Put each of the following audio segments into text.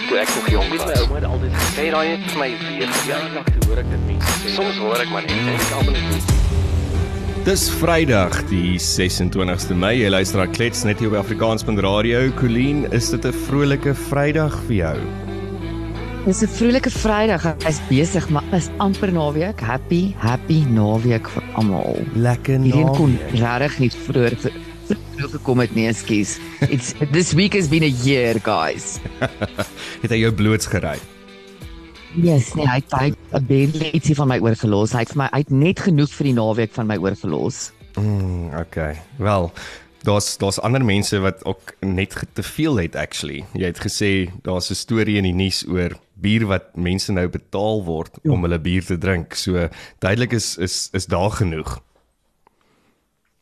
ek toe ek nog jonk was. My ouma het altyd gesê, Sê daai net vir my weer. nog te hoor ek dit mense sê. Soms hoor ek maar net en ek almal net Dis Vrydag die 26ste Mei. Jy luister na Klets net hier op Afrikaans.radio. Colleen, is dit 'n vrolike Vrydag vir jou? Dis 'n vroulike Vrydag. Hy's besig, maar is amper naweek. Happy, happy naweek vir almal. Lekker Hierdie kon regtig nie vroeër gekom het nie, ekskuus. It's this week has been a year, guys. Het hy jou bloots gery? Yes, nee, hy het het 'n baie ietsie van my oorgelos. Hy het vir my uit net genoeg vir die naweek van my oorgelos. Mm, okay. Wel, daar's daar's ander mense wat ook net te veel het actually. Jy het gesê daar's 'n storie in die nuus oor bier wat mense nou betaal word om hulle bier te drink. So duidelik is is is daar genoeg.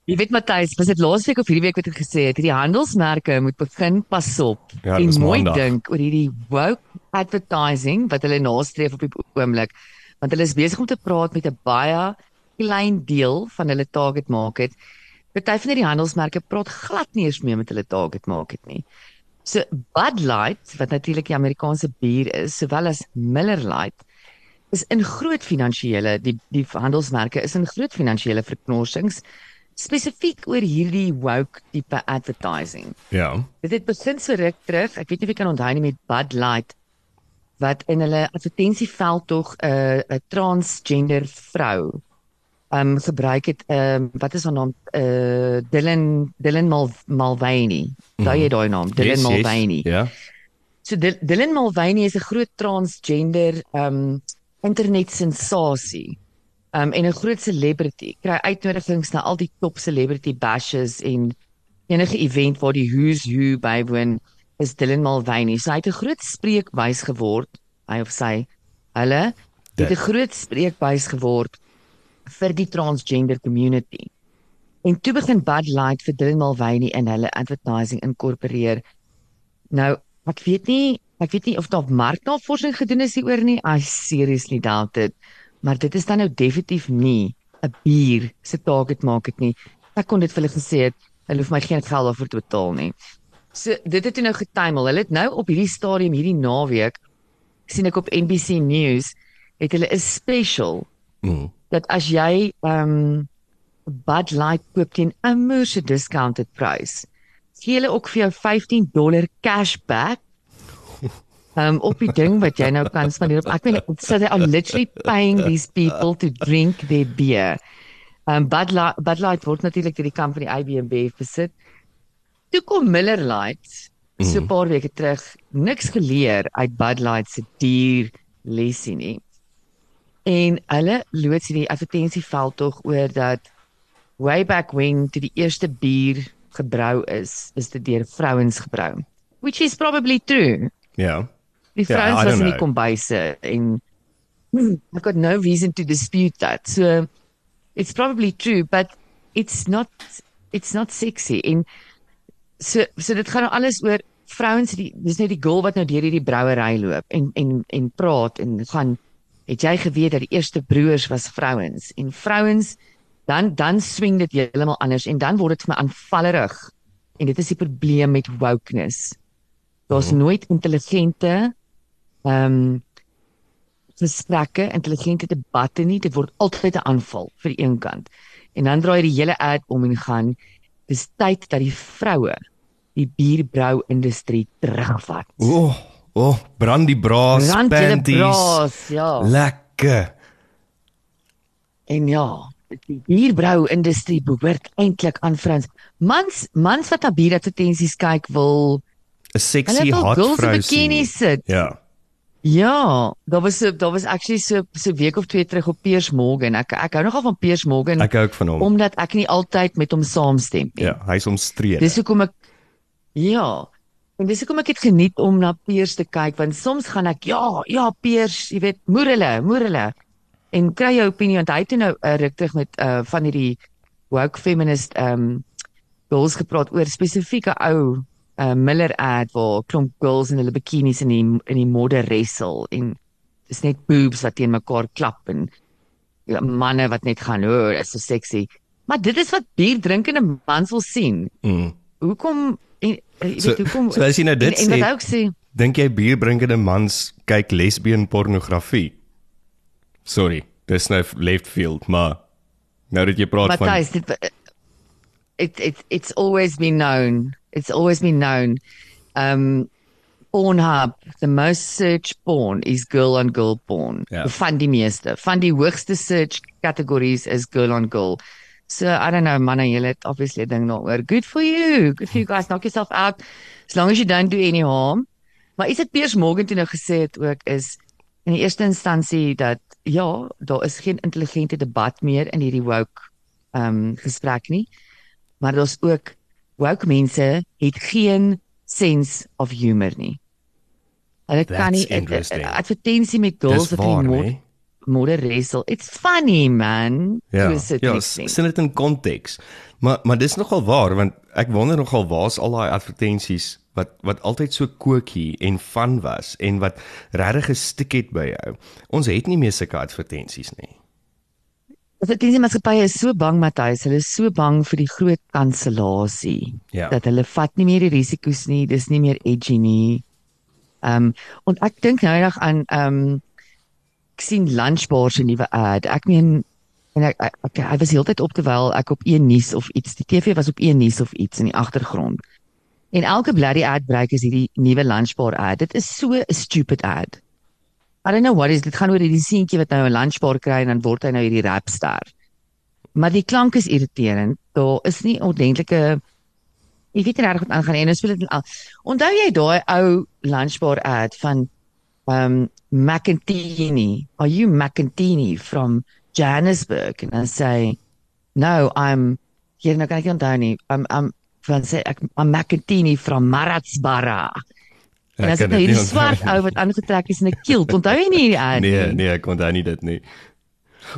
Jy weet Matthys, was dit laasweek of hierdie week wat ek gesê het, hierdie handelsmerke moet begin pas op Ja, en mooi dink oor hierdie woke advertising wat hulle nastreef op die oomblik. Want hulle is besig om te praat met 'n baie klein deel van hulle target market. Party van hierdie handelsmerke praat glad nie eens meer met hulle target market nie. So Bud Light, wat natuurlik die Amerikaanse bier is, sowel as Miller Lite is in groot finansiële die die handelsmerke is in groot finansiële verknorsings spesifiek oor hierdie woke tipe advertising. Ja. Dit het begin so ruk terug. Ek weet nie of jy kan onthou nie met Bud Light wat in hulle advertensieveld tog 'n uh, 'n transgender vrou um gebruik het um wat is haar naam uh Dylan Dylan Mal, Mulvaney. Daai jy daai naam Dylan Mulvaney. Ja. So Dil- Dylan Mulvaney is 'n groot transgender um internet sensasie. Um en 'n groot celebrity. Kry uitnodigings na al die top celebrity bashes en enige event waar die who's who bywoon is Dylan Mulvaney. So hy het 'n groot spreekbuis geword, hy of sy. Hulle het Dit. 'n groot spreekbuis geword vir die transgender community. En toe begin Bud Light vir Dylan Mulvaney in hulle advertising inkorporeer. Nou, ek weet nie, ek weet nie of daar marknavorsing gedoen is hieroor nie. I seriously doubt it. Maar dit is dan nou definitief nie 'n bier se target market nie. Ek kon dit vir hulle gesê het, hulle hoef my geen geld daarvoor te betaal nie. So dit het nou getuimel. Hulle het nou op hierdie stadium hierdie naweek sien ek op NBC News het hulle 'n special Mm. dat as jy ehm um, Bud Light koop teen 'n moerse discounted prys, gee hulle ook vir jou 15 dollar cashback. Um op die ding wat jy nou kan spandeer op. Ek nie, so they are literally paying these people to drink their beer. Um Bud Light, Bud Light word natuurlik deur die kamp van die IBM besit. Toe kom Miller Lite so 'n paar weke terug niks geleer uit Bud Light se duur lesie nie. En hulle loods hierdie advertensieveld tog oor dat way back when toe die eerste bier gebrou is, is dit deur vrouens gebrou. Which is probably true. Ja. Die Ja, vrouens was don't in die kombuise en hmm, I've got no reason to dispute that. So it's probably true, but it's not it's not sexy. En so so dit gaan nou alles oor vrouens die dis net die girl wat nou deur hierdie brouery loop en en en praat en gaan het jy geweet dat die eerste broers was vrouens? En vrouens dan dan swing dit heeltemal anders en dan word dit vir my aanvallerig. En dit is die probleem met wokeness. Daar's nooit intelligente ehm um, gesprekke intelligente debatte nie dit word altyd 'n aanval vir die een kant en dan draai die hele ad om en gaan dis tyd dat die vroue die bierbrou industrie terugvat O, oh, o, oh, brandy braas, Rand julle panties. braas, ja. Lekker. En ja, die bierbrou industrie behoort eintlik aan vrouens. Mans mans wat na bieradvertensies kyk wil 'n Sexy hulle wil hot girls in vrou bikinis sien. sit. Ja. Ja, daar was daar was actually so so week of twee terug op Piers Morgan. Ek ek hou nogal van Piers Morgan Ek hou ook van hom. omdat ek nie altyd met hom saamstem nie. Ja, hy's omstrede. Dis hoekom ek ja, en dis hoekom ek dit geniet om na Piers te kyk want soms gaan ek ja, ja Piers, jy weet, moer hulle, moer hulle. En kry jou opinie want hy het nou 'n ruk terug met uh van hierdie woke feminist um girls gepraat oor spesifieke ou uh Miller ad waar klomp girls in hulle bikinis in die in die modder wrestle en dis net boobs wat teen mekaar klap en ja, manne wat net gaan hoor, is so sexy. Maar dit is wat bierdrinkende mans wil sien. Mm. Hoekom en, en jy So, weet hoekom so as jy nou dit en, en sê, wat hy ook sê, Dink jy bierbrinkende mans kyk lesbien pornografie? Sorry, dis nou left field, maar nou dat jy praat van Matthys, dit it it it's always been known. It's always been known. Um Pornhub, the most searched porn is girl on girl porn. Ja. Van die meeste, van die hoogste search categories is girl on girl. So I don't know manne, julle het obviously 'n ding daaroor. Good for you. Good for you guys. Knock yourself out. As long as you don't do any harm. Maar is dit Piers Morgan toe nou gesê het ook is in die eerste instansie dat ja, daar is geen intelligente debat meer in hierdie woke ehm um, gesprek nie. Maar daar's ook woke mense het geen sense of humor nie. Hulle kan That's nie 'n- 'n- 'n interesting. advertensie met girls die mod nee? modder wrestle. It's funny man. Ja, ja, sien dit in konteks. Maar maar dis nogal waar want ek wonder nogal waar's al daai advertensies wat wat altyd so kookie en van was en wat regtig gestik het by jou. Ons het nie meer sulke advertensies nie. Advertensie maatskappye is so bang Matthys, hulle is so bang vir die groot kansellasie. Ja. dat hulle vat nie meer die risiko's nie, dis nie meer edgy nie. Ehm um, en ek dink nou nog aan ehm um, ek sien Lunchbar se nuwe ad. Ek meen en ek ek, ek hy was heeltyd op terwyl ek op een nuus of iets, die TV was op een nuus of iets in die agtergrond. En elke bloody ad breek is hierdie nuwe Lunchbar ad. Dit is so 'n stupid ad. I don't know what is dit gaan oor hierdie seentjie wat nou 'n lunchbar kry en dan word hy nou hierdie rapster. Maar die klank is irriterend. Daar is nie ordentlike Jy weet nie reg wat aangaan nie. en nou speel dit al. Onthou jy daai ou lunchbar ad van um McIntini? Are you McIntini from Johannesburg? And I say, "No, I'm hier nou kan ek onthou nie. I'm I'm van sê ek I'm McIntini from Maratsbara." En Ek as dit nou hierdie swart ou wat aangetrek is in 'n kilt, onthou jy nie die ad Nee, nie? nee, ek onthou nie dit nie.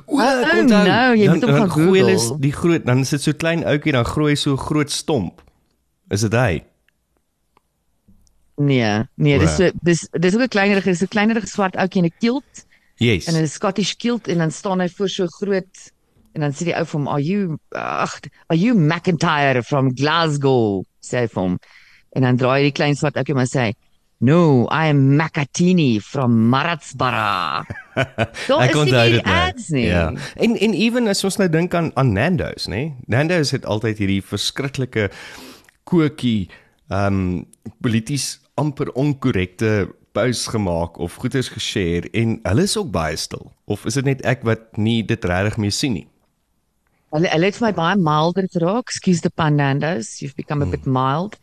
O, Oh, ek onthou. no, jy moet hom gaan Google. die groot dan is dit so klein ouetjie dan groei hy so groot stomp. Is dit hy? Nee, nee, dis so dis dis ook 'n kleinerige, dis 'n kleinerige swart ouetjie in 'n kilt. Yes. in 'n Scottish kilt en dan staan hy voor so groot en dan sê die ou vir hom are you ag are you McIntyre from Glasgow sê hy vir hom en dan draai die klein swart ouetjie maar sê no I am Macatini from Maratsbara Daar is nie dit nou. ads nie. Ja. En en ewen as ons nou dink aan aan Nando's, nê? Nando's het altyd hierdie verskriklike kookie ehm um, polities amper onkorrekte posts gemaak of goeders geshare en hulle is ook baie stil. Of is dit net ek wat nie dit regtig meer sien nie? Hulle hulle het vir my baie milder geraak. Excuse the pun Nando's, you've become a bit mild.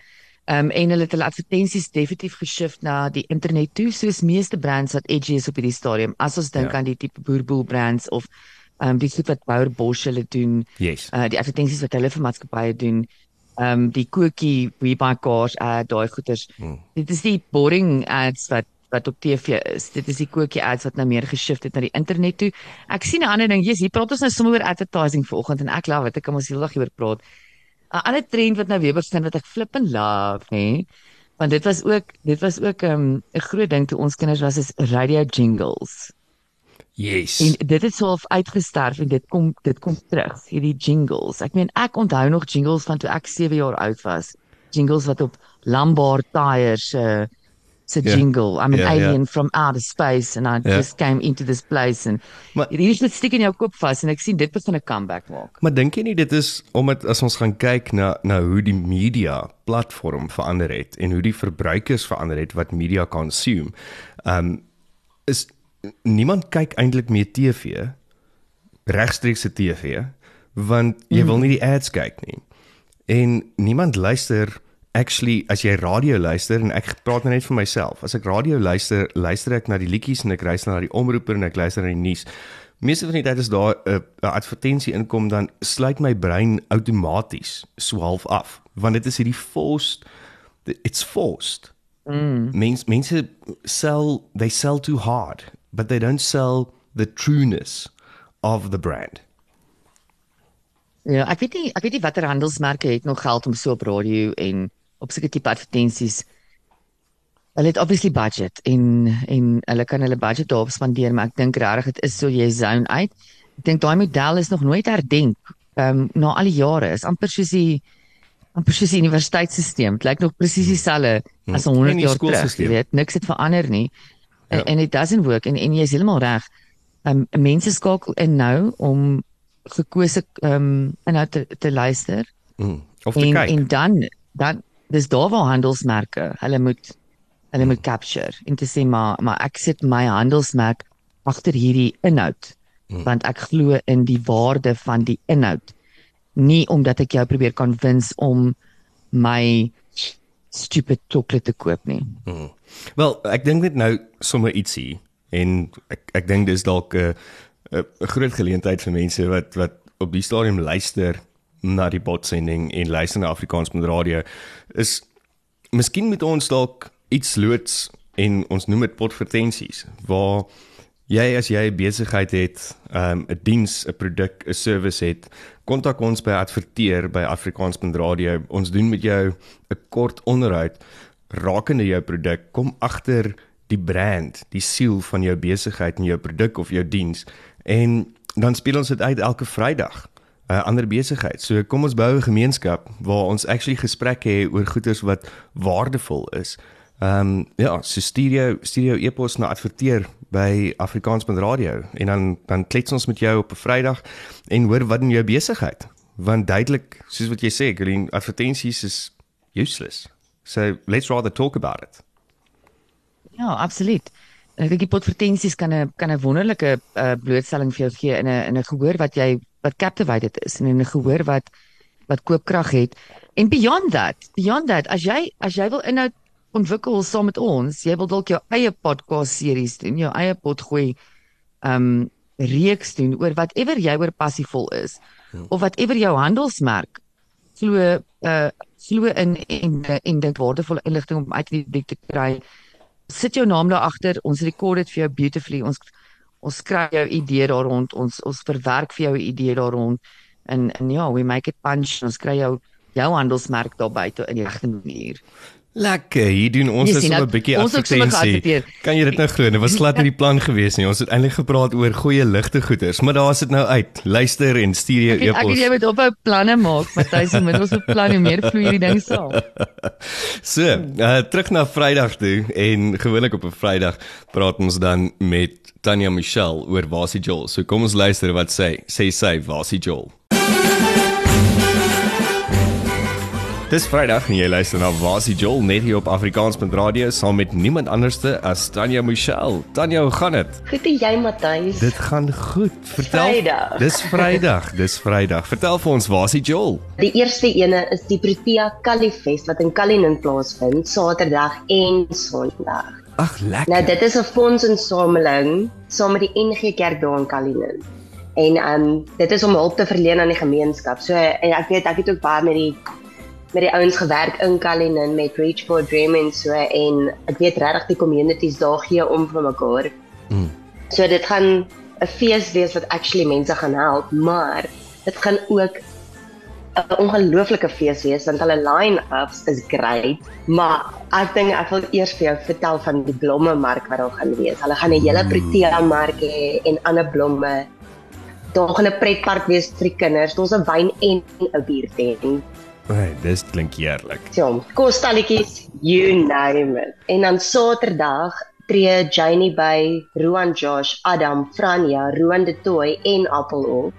Um en hulle het hulle advertensies definitief geshift na die internet toe, soos meeste brands wat edgy is op hierdie stadium. As ons dink Ja. aan die tipe boerboel brands of um die goed wat Bauer Bosch hulle doen, Yes. uh die advertensies wat hulle vir maatskappye doen. Um die cookie we buy cars ad daai goeters. Hmm. Dit is die boring ads wat wat op TV is. Dit is die cookie ads wat nou meer geshift het na die internet toe. Ek sien 'n ander ding, jy's hier praat ons nou sommer oor advertising vanoggend en ek love dit. Ek kan ons heeldag hieroor praat. 'n Ander trend wat nou weer begin wat ek flip en love, hè. Want dit was ook dit was ook 'n um, 'n groot ding toe ons kinders was is radio jingles. Yes. En dit het self uitgesterf en dit kom dit kom terug, hierdie jingles. Ek meen ek onthou nog jingles van toe ek 7 jaar oud was. Jingles wat op Lombard Tires se uh, se Ja. jingle. I'm an ja. alien from outer space and I Ja. just came into this place and Maar- hierdie is net stik in jou kop vas en ek sien dit begin 'n comeback maak. Maar dink jy nie dit is omdat as ons gaan kyk na na hoe die media platform verander het en hoe die verbruikers verander het wat media consume. Um is niemand kyk eintlik meer TV regstreekse TV want jy wil nie die ads kyk nie. En niemand luister actually as jy radio luister en ek praat nou net vir myself. As ek radio luister, luister ek na die liedjies en ek luister na die omroeper en ek luister na die nuus. Meeste van die tyd as daar 'n 'n advertensie inkom dan sluit my brein outomaties so half af want dit is hierdie forced it's forced. Mm. Mense mense sell they sell too hard but they don't sell the trueness of the brand. Ja, ek weet nie ek weet nie watter handelsmerke het nog geld om so op radio en op sulke tipe advertensies. Hulle het obviously budget en en hulle kan hulle budget daarop spandeer, maar ek dink regtig dit is so jy zone uit. Ek dink daai model is nog nooit herdenk. Ehm um, na al die jare is amper soos die amper soos die universiteitsstelsel. Dit lyk nog presies dieselfde as En 100 die jaar terug. Jy weet, niks het verander nie. Ja. En and it doesn't work en en jy is heeltemal reg. Ehm um, mense skakel in nou om gekose ehm um, inhoud te, te luister Mm. Of te en kyk. en dan dan dis daar waar handelsmerke hulle moet hulle moet capture en te sê maar maar ek sit my handelsmerk agter hierdie inhoud Hmm. want ek glo in die waarde van die inhoud nie omdat ek jou probeer convince om my stupid chocolate te koop nie Mm. Wel, ek dink net nou sommer ietsie en ek ek dink dis dalk 'n 'n 'n groot geleentheid vir mense wat wat op die stadium luister na die botsending en luister na Afrikaans met radio is miskien moet ons dalk iets loods en ons noem dit potvertensies waar jy as jy 'n besigheid het, 'n um, diens, 'n produk, 'n service het, kontak ons by adverteer by Afrikaans.radio. Ons doen met jou 'n kort onderhoud rakende jou produk. Kom agter die brand, die siel van jou besigheid en jou produk of jou diens en dan speel ons dit uit elke Vrydag. Uh, ander besigheid. So kom ons bou 'n gemeenskap waar ons actually gesprekke hê oor goederes wat waardevol is. Ehm um, ja, so studio studio e-pos na adverteer by Afrikaans.radio en dan dan klets ons met jou op 'n Vrydag en hoor wat in jou besigheid. Want duidelik, soos wat jy sê, Green advertensies is useless. So let's rather talk about it. Ja, absoluut. Ek dink die potvertensies kan 'n kan 'n wonderlike uh, blootstelling vir jou gee in 'n in 'n gehoor wat jy wat captivated is en in 'n gehoor wat wat koopkrag het. En beyond that, beyond that, as jy as jy wil inhoud ontwikkel saam met ons, jy wil dalk jou eie podcast series doen, jou eie potgooi um reeks doen oor whatever jy oor passievol is Ja. of whatever jou handelsmerk glo uh glo in en en dit waardevolle inligting om uit die publiek te kry sit jou naam daar agter. Ons rekord dit vir jou beautifully. Ons ons skryf jou idee daar rond. Ons ons verwerk vir jou idee daar rond. En en ja, we make it punch. Ons kry jou jou handelsmerk daar buite in die regte manier. Lekker, hier doen ons Jy is sien, sommer 'n bietjie advertensie. geadverteer. Kan jy dit nou glo? Dit was glad nie die plan gewees nie. Ons het eintlik gepraat oor goeie ligte goeders, maar daar is dit nou uit. Luister en stuur jou het- ek het jy e-pos. moet ophou planne maak, Matthys, en met ons op planne hoe meer vloei hierdie ding saam. So, uh, terug na Vrydag toe en gewoonlik op 'n Vrydag praat ons dan met Tanya Michelle oor Wasie Joel. So kom ons luister wat sy sê sy Wasie Joel. Dis Vrydag en jy luister na Wasie Joel net hier op Afrikaans.radio saam met niemand anderste as Tanya Michelle. Tanya, hoe gaan dit? Goed en jy Matthys? Dit gaan goed. Vertel. Vrydag. Dis Vrydag. Dis Vrydag. Vertel vir ons Wasie Joel. Die eerste ene is die Protea Kaliefest wat in Cullinan plaasvind Saterdag en Sondag. Ag, lekker. Nou dit is 'n fondsinsameling saam met die NG Kerk daar in Cullinan. En ehm um, dit is om hulp te verleen aan die gemeenskap. So en ek weet ek het ook baie met die met die ouens gewerk in Cullinan met Reach for Dream en so en ek weet regtig die communities daar gee om vir mekaar. Mm. So dit gaan 'n fees wees wat actually mense gaan help, maar dit gaan ook 'n ongelooflike fees wees want hulle line-ups is great, maar ek dink ek wil eers vir jou vertel van die blomme mark wat daar gaan wees. Hulle gaan 'n hele protea mark hê en ander blomme. Daar gaan 'n pretpark wees vir die kinders. Daar's 'n wyn en 'n biertent. Hey, dis klink heerlik. Ja, kostalletjies, you name it. En dan Saterdag tree Janie by Roan Josh, Adam, Franja, Roan de Tooi en Appel op.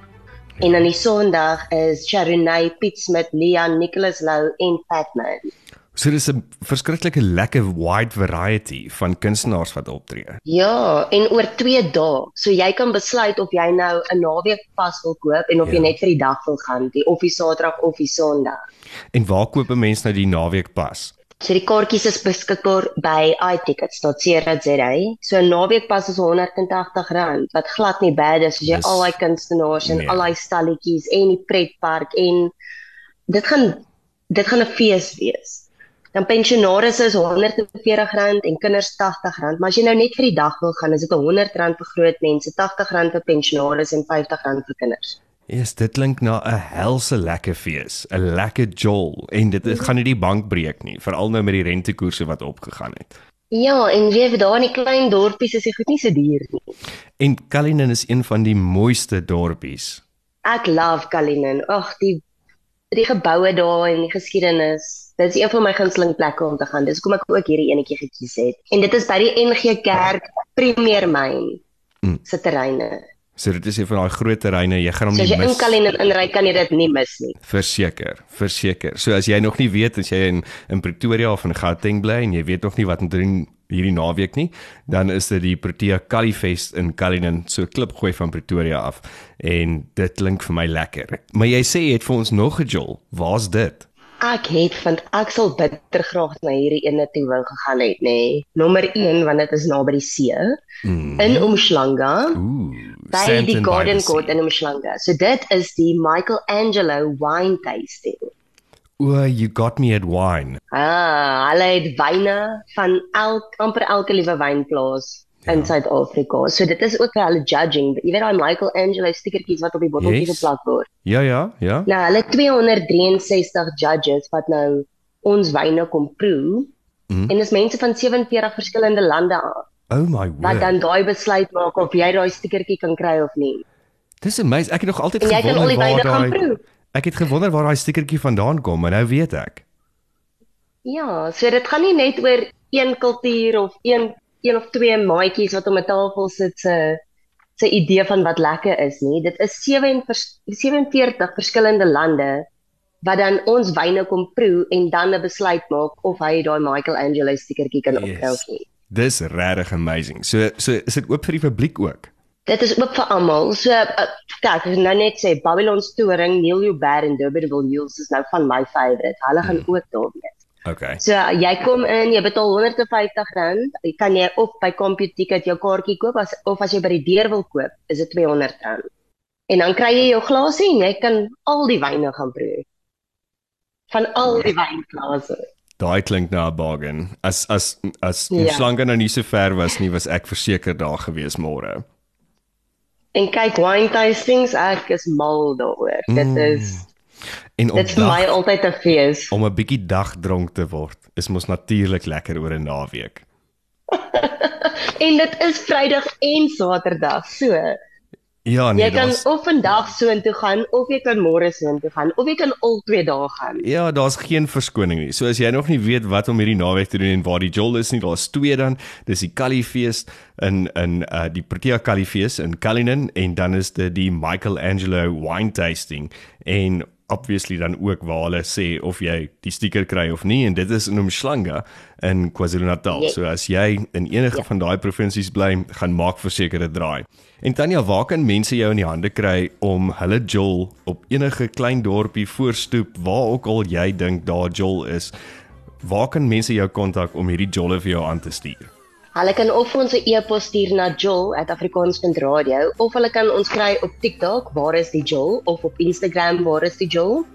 En dan die Sondag is Sharonay, Piet Smit, Leon, Nicholas Lou en Patman. So dis 'n verskriklike lekker wide variety van kunstenaars wat optree. Ja, en oor 2 dae. So jy kan besluit of jy nou 'n naweek pas wil koop en of Ja. jy net vir die dag wil gaan, die of die Saterdag of die Sondag. En waar koop 'n mens nou die naweek pas? So die kaartjies is beskikbaar by iTickets.co.za. So 'n naweekpas is R180 wat glad nie bad is as jy Dis- al daai kunstenaars en nee. al daai stalletjies en die pretpark en dit gaan dit gaan 'n fees wees. Dan pensionaars is R140 en kinders R80, maar as jy nou net vir die dag wil gaan, is dit R100 vir groot mense, R80 vir pensionaars en R50 vir kinders. Yes, dit klink na 'n helse lekker fees, 'n lekker jol en dit gaan nie die bank breek nie, veral nou met die rentekoerse wat opgegaan het. Ja, en jy weet daar in die klein dorpies is dit goed nie so duur nie. En Cullinan is een van die mooiste dorpies. Ek love Cullinan. Ag, die die geboue daar en die geskiedenis. Dit is een van my gunsteling plekke om te gaan. Dis hoekom ek ook hierdie enetjie gekies het. En dit is by die NG Kerk Premier Myn Mm. se terreine. So dit is een van daai groot terreine, jy gaan hom So as nie jy in mis. Kalinin inry, kan jy dit nie mis nie. Verseker, verseker. So as jy nog nie weet as jy in in Pretoria of in Gauteng bly en jy weet nog nie wat om te doen hierdie naweek nie, dan is dit die Protea Kaliefest in Cullinan, so klipgooi van Pretoria af. En dit klink vir my lekker. Maar jy sê jy het vir ons nog 'n jol. Waar's dit? Ek het vind ek sal bitter graag na hierdie ene toe wou gegaan het, nê. Nee. Nommer 1 want dit is naby die see Mm. in Umhlanga. Ooh, by Sandton die Garden. Court in Umhlanga. So dit is die Michelangelo wine tasting. O, you got me at wine. Ah, hulle het wyne van elk amper elke liewe wynplaas in Ja. Suid-Afrika. So dit is ook hulle judging. Jy weet daai Michelangelo stickertjies wat op die botteltjies Yes. geplak word. Ja, ja, ja. Nou, hulle 263 judges wat nou ons wyne kom proe. Mhm. En dis mense van 47 verskillende lande af Oh my wat word. dan daai besluit maak of jy daai stickertjie kan kry of nie. Dis amazing. Ek het nog altyd En jy kan al gewonder die waar wyne gaan daai proe. Ek het gewonder waar daai stickertjie vandaan kom en nou weet ek. Ja, so dit gaan nie net oor een kultuur of een een of twee maatjies wat om 'n tafel sit se se idee van wat lekker is nie. Dit is 7 vers- 47 verskillende lande wat dan ons wyne kom proe en dan 'n besluit maak of hy daai Michelangelo stickertjie kan Yes. opkry of nie. Dis regtig amazing. So so is dit oop vir die publiek ook. Dit is ook vir almal. So uh, kyk, ek nou net sê Babylon's Touring, Neil Joubert en Durbanville Hills is nou van my favourite. Hulle gaan ook daar wees. Okay. So jy kom in, jy betaal R150, jy kan jy of by CompuTicket jou kaartjie koop as of as jy by die deur wil koop, is dit R200. En dan kry jy jou glasie en jy kan al die wyne gaan proe. Van al die wynglase. Daai klink na 'n bargain. As as as Ja. ja. slange nou nie so ver was nie, was ek verseker daar gewees môre. En kyk wine tastings, ek is mal daaroor. Mm. Dit is En om dit is vir my altyd 'n fees. om 'n bietjie dagdronk te word, is mos natuurlik lekker oor 'n naweek. En dit is Vrydag en Saterdag. So, Ja, nee, jy kan daar's of vandag soontoe gaan of jy kan môre soontoe gaan of jy kan al twee dae gaan. Ja, daar's geen verskoning nie. So as jy nog nie weet wat om hierdie naweek te doen en waar die jol is nie, daar's twee dan. Dis die Kaliefees in in uh die Protea Kaliefees in Cullinan en dan is dit die Michelangelo wine tasting en obviously dan ook waar hulle sê of jy die stiker kry of nie en dit is in Umhlanga in KwaZulu-Natal. Ja. So as jy in enige Ja. van daai provinsies bly, gaan maak verseker 'n draai. En Tanya, waar kan mense jou in die hande kry om hulle jol op enige klein dorpie voorstoep waar ook al jy dink daar jol is? Waar kan mense jou kontak om hierdie jolle vir jou aan te stuur? Hulle kan of ons 'n e-pos stuur na joel@afrikaans.radio of hulle kan ons kry op TikTok, waar is die Joel, of op Instagram, waar is die Joel.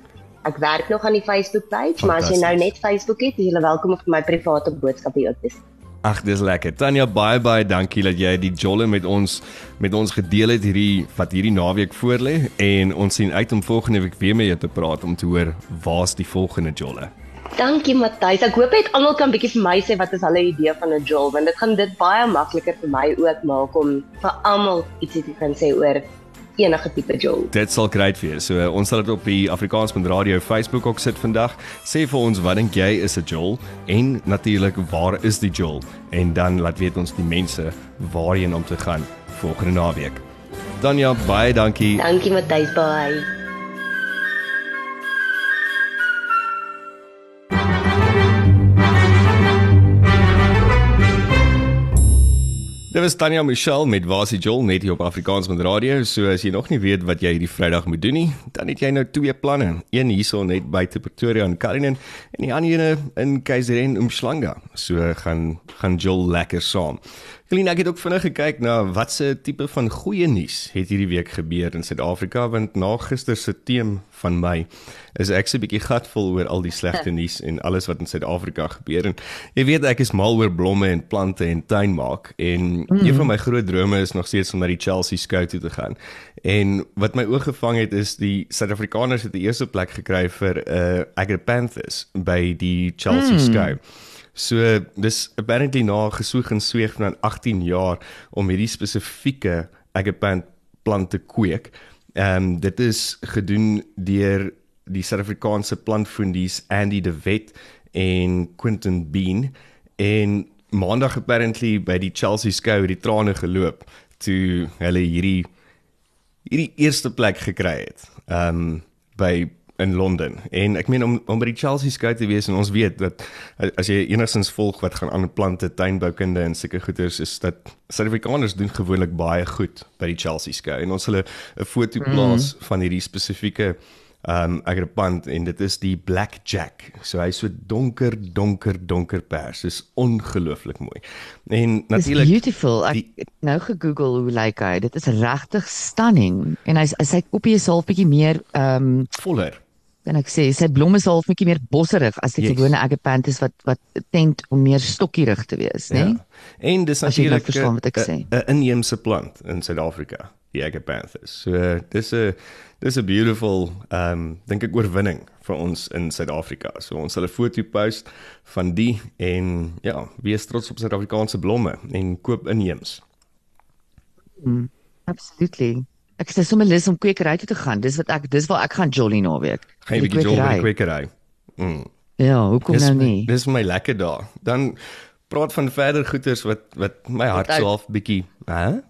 Ek werk nog aan die Facebook page, maar as jy nou net Facebook het, is jy welkom om vir my private boodskappe ook te stuur. Ag, dis lekker. Tanya, baie baie dankie dat jy die jolle met ons met ons gedeel het hierdie wat hierdie naweek voorlê en ons sien uit om volgende week weer met jou te praat om te hoor waar's die volgende jolle. Dankie Matthys. Ek hoop net almal kan bietjie vir my sê wat is hulle idee van 'n Joel, want dit gaan dit baie makliker vir my ook maak om vir almal ietsie te kan sê oor enige tipe Joel. Dit sal great wees. So ons sal dit op die Afrikaans.radio Facebook ook sit vandag. Sê vir ons wat dink jy is 'n jol en natuurlik waar is die jol? En dan laat weet ons die mense waarheen om te gaan volgende naweek. Tanya, baie dankie. Dankie Matthys, bye. Dit was Tanya Michelle met Wasie Jol net hier op Afrikaans met radio. So as jy nog nie weet wat jy hierdie Vrydag moet doen nie, dan het jy nou twee planne. Een hierso net buite Pretoria in Cullinan en die ander ene in KZN Umhlanga. So gaan gaan Jol lekker saam. Gelina, ek het ook vinnig gekyk na watse tipe van goeie nuus het hierdie week gebeur in Suid-Afrika want na gister se teem van my is ek 'n bietjie gatvol oor al die slegte nuus en alles wat in Suid-Afrika gebeur en jy weet ek is mal oor blomme en plante en tuin maak en mm. een van my groot drome is nog steeds om na die Chelsea skou toe te gaan. En wat my oog gevang het is die Suid-Afrikaners het die eerste plek gekry vir 'n uh, Agapanthus by die Chelsea mm. skou. So dis apparently na gesoek en sweeg van 18 jaar om hierdie spesifieke agapant plant te kweek. Ehm um, dit is gedoen deur die Suid-Afrikaanse plantfoendies Andy de Wet en Quentin Bean en maandag apparently by die Chelsea skou die trane geloop toe hulle hierdie hierdie eerste plek gekry het. Ehm um, by in Londen. En ek meen om om by die Chelsea skou te wees en ons weet dat as jy enigstens volg wat gaan aan plante, tuinboukunde en sulke goeders is dat Suid-Afrikaners doen gewoonlik baie goed by die Chelsea skou. En ons hulle 'n foto plaas mm. van hierdie spesifieke ehm um, agripant en dit is die Black Jack. So hy's so donker, donker, donker pers. Dis ongelooflik mooi. En natuurlik beautiful. Ek die, nou gegoogel hoe lyk hy. Dit is regtig stunning en hy's sy kopie is half bietjie meer um, voller en ek sê sy blomme is half bietjie meer bosserig as die yes. gewone agapanthus wat wat tent om meer stokkierig te wees, né? Nee? Ja. En dis natuurlik 'n inheemse plant in Suid-Afrika, die agapanthus. So dis 'n dis 'n beautiful ehm um, dink ek oorwinning vir ons in Suid-Afrika. So ons sal 'n foto post van die en ja, wees trots op Suid-Afrikaanse blomme en koop inheems. Mm, absolutely. Ek sê sommer lus om kwekery toe te gaan. Dis wat ek dis waar ek gaan jolly naweek. Gaan jy bietjie jolly by die kwekery? Mm. Ja, hoekom nou nie? Dis my lekker daar. Dan praat van verder goeters wat wat my hart so half bietjie, hè?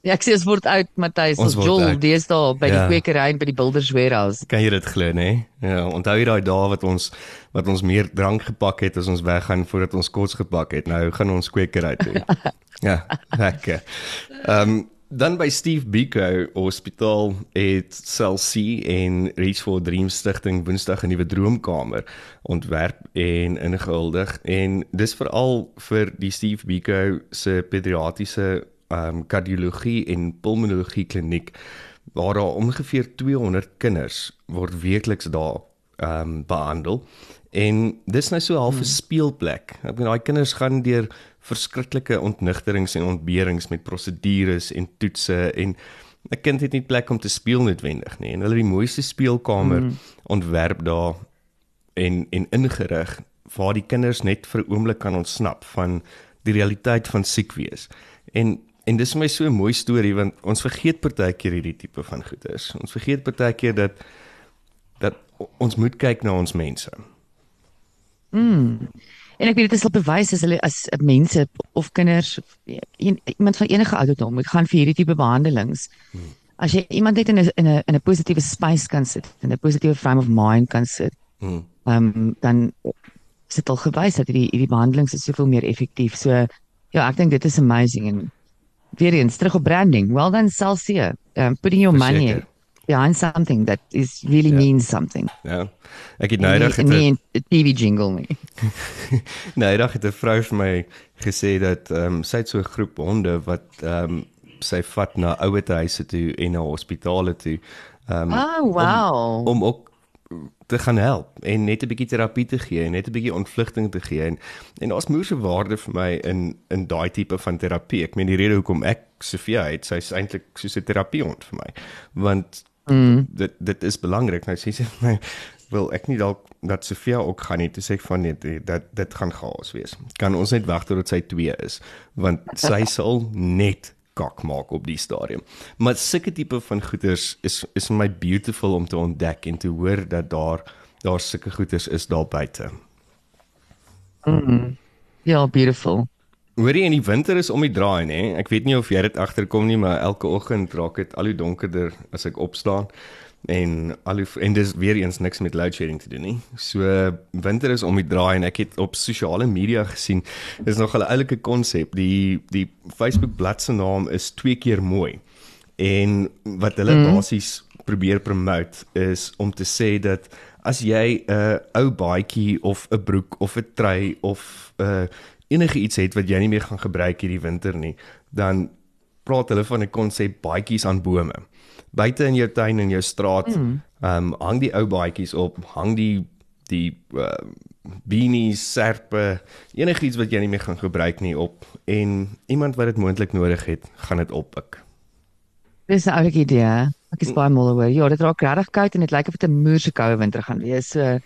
Ja, ek sê ons word oud, Matthys. Ons jol deesdae by ja. die kwekery en by die Builders Warehouse. Kan jy dit glo, nê? Ja, onthou jy daai dae wat ons wat ons meer drank gepak het as ons weggaan voordat ons kos gepak het. Nou gaan ons kwekery toe. ja, lekker. Ehm um, Dan by Steve Biko Hospitaal het Celsi en Reach for Dreams Stichting Woensdag 'n nuwe droomkamer ontwerp en ingehuldig en dis veral vir die Steve Biko se pediatriese um, kardiologie en pulmonologie kliniek waar daar ongeveer 200 kinders word weekliks daar um, behandel en dis nou so half 'n hmm. speelplek. Ek bedoel daai kinders gaan deur verskriklike ontnigterings en ontberings met prosedures en toetse en 'n kind het nie plek om te speel noodwendig nie en hulle het die mooiste speelkamer mm. ontwerp daar en en ingerig waar die kinders net vir 'n oomblik kan ontsnap van die realiteit van siek wees. En en dis vir my so 'n mooi storie want ons vergeet partykeer hierdie tipe van goeders. Ons vergeet partykeer dat dat ons moet kyk na ons mense. Mm. En ek weet dit is al bewys as hulle as mense of kinders of iemand van enige ouderdom moet gaan vir hierdie tipe behandelings. Hmm. As jy iemand net in 'n in 'n in 'n positiewe space kan sit, in 'n positiewe frame of mind kan sit. Hmm. Ehm um, dan is dit al gewys dat hierdie hierdie behandelings is soveel meer effektief. So ja, ek dink dit is amazing en weer eens terug op branding. Well done Celsius. Um putting your Verzeker. money behind something that is really ja. means something. Ja. Ek het nou eendag het 'n TV jingle nie. nou eendag het 'n vrou vir my gesê dat ehm um, sy het so 'n groep honde wat ehm um, sy vat na ouete huise toe en na hospitale toe. Ehm um, oh, wow. om, om ook te gaan help en net 'n bietjie terapie te gee en net 'n bietjie ontvlugting te gee en en daar's moeëse waarde vir my in in daai tipe van terapie. Ek meen die rede hoekom ek Sofia het, sy's eintlik soos 'n terapie hond vir my. Want Mm. Dit dit is belangrik. Nou sê sy my wil ek nie dalk dat Sofia ook gaan nie. Toe sê ek van nee, dat dit gaan chaos wees. Kan ons net wag tot sy 2 is want sy sal net kak maak op die stadium. Maar sulke tipe van goeters is is vir my beautiful om te ontdek en te hoor dat daar daar sulke goeters is daar buite. Mm. Ja, beautiful. Hoorie in die winter is om die draai nê. Ek weet nie of jy dit agterkom nie, maar elke oggend raak dit al hoe donkerder as ek opstaan en al hoe en dis weer eens niks met load shedding te doen nie. So winter is om die draai en ek het op sosiale media gesien dis nog 'n oulike konsep. Die die Facebook bladsy naam is twee keer mooi. En wat hulle mm. basies probeer promote is om te sê dat as jy 'n ou baadjie of 'n broek of 'n trui of 'n enige iets het wat jy nie meer gaan gebruik hierdie winter nie, dan praat hulle van 'n konsep baadjies aan bome. Buite in jou tuin en jou straat, mm. ehm mm. um, hang die ou baadjies op, hang die die uh, beanies, serpe, enigiets wat jy nie meer gaan gebruik nie op en iemand wat dit moontlik nodig het, gaan dit oppik. Dis 'n oulike idee. Ek is baie mal oor. Ja, dit raak regtig koud en dit lyk of dit 'n moerse koue winter gaan wees. So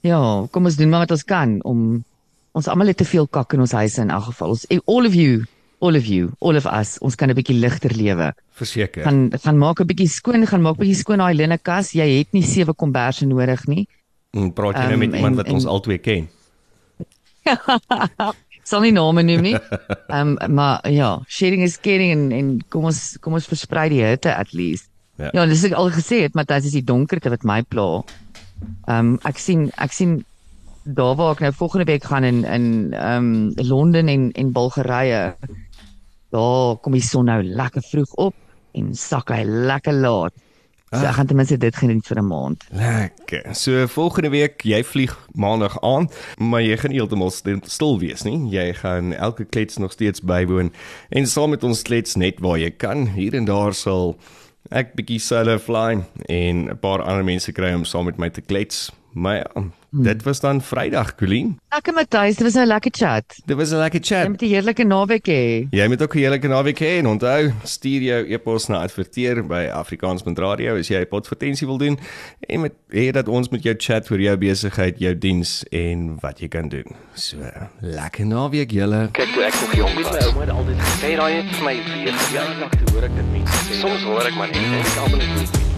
ja, kom ons doen maar wat ons kan om ons almal het te veel kak in ons huise in elk geval. Ons all of you all of you, all of us, ons kan 'n bietjie ligter lewe. Verseker. Gaan gaan maak 'n bietjie skoon, gaan maak 'n bietjie skoon daai linnekas. Jy het nie sewe komberse nodig nie. En praat jy nou Ehm, met iemand en- wat ons en- albei ken? Sal nie name noem nie. Ehm um, maar ja, sharing is caring en en kom ons kom ons versprei die hitte at least. Ja. Ja, dis ek al gesê het, Matthys, is die donkerte wat my pla. Ehm um, ek sien ek sien daar waar ek nou volgende week gaan in in ehm um, Londen en en Bulgarië. Daar kom die son nou lekker vroeg op en sak hy lekker laat. So Ah. ek gaan ten minste dit geniet vir 'n maand. Lekker. So volgende week jy vlieg maandag aan, maar jy gaan heeltemal stil, stil wees nie. Jy gaan elke klets nog steeds bywoon en saam met ons klets net waar jy kan. Hier en daar sal ek bietjie solo fly en 'n paar ander mense kry om saam met my te klets. Maar ja, dit was dan Vrydag, Colleen. Lekker Matthys, dit was nou 'n lekker chat. Dit was 'n lekker Jy chat. moet 'n heerlike naweek hê. Jy moet ook 'n heerlike naweek hê en onthou, stuur jou e-pos na adverteer by Afrikaans met radio as jy 'n advertensie wil doen en met hê dat ons met jou chat oor jou besigheid, jou diens en wat jy kan doen. So, lekker naweek julle. Kyk toe ek nog jong Weet my ouma het altyd gesê Hey, daai het vir my weer ja, dag toe hoor ek dit mense sê. Soms hoor ek maar net en ek almal net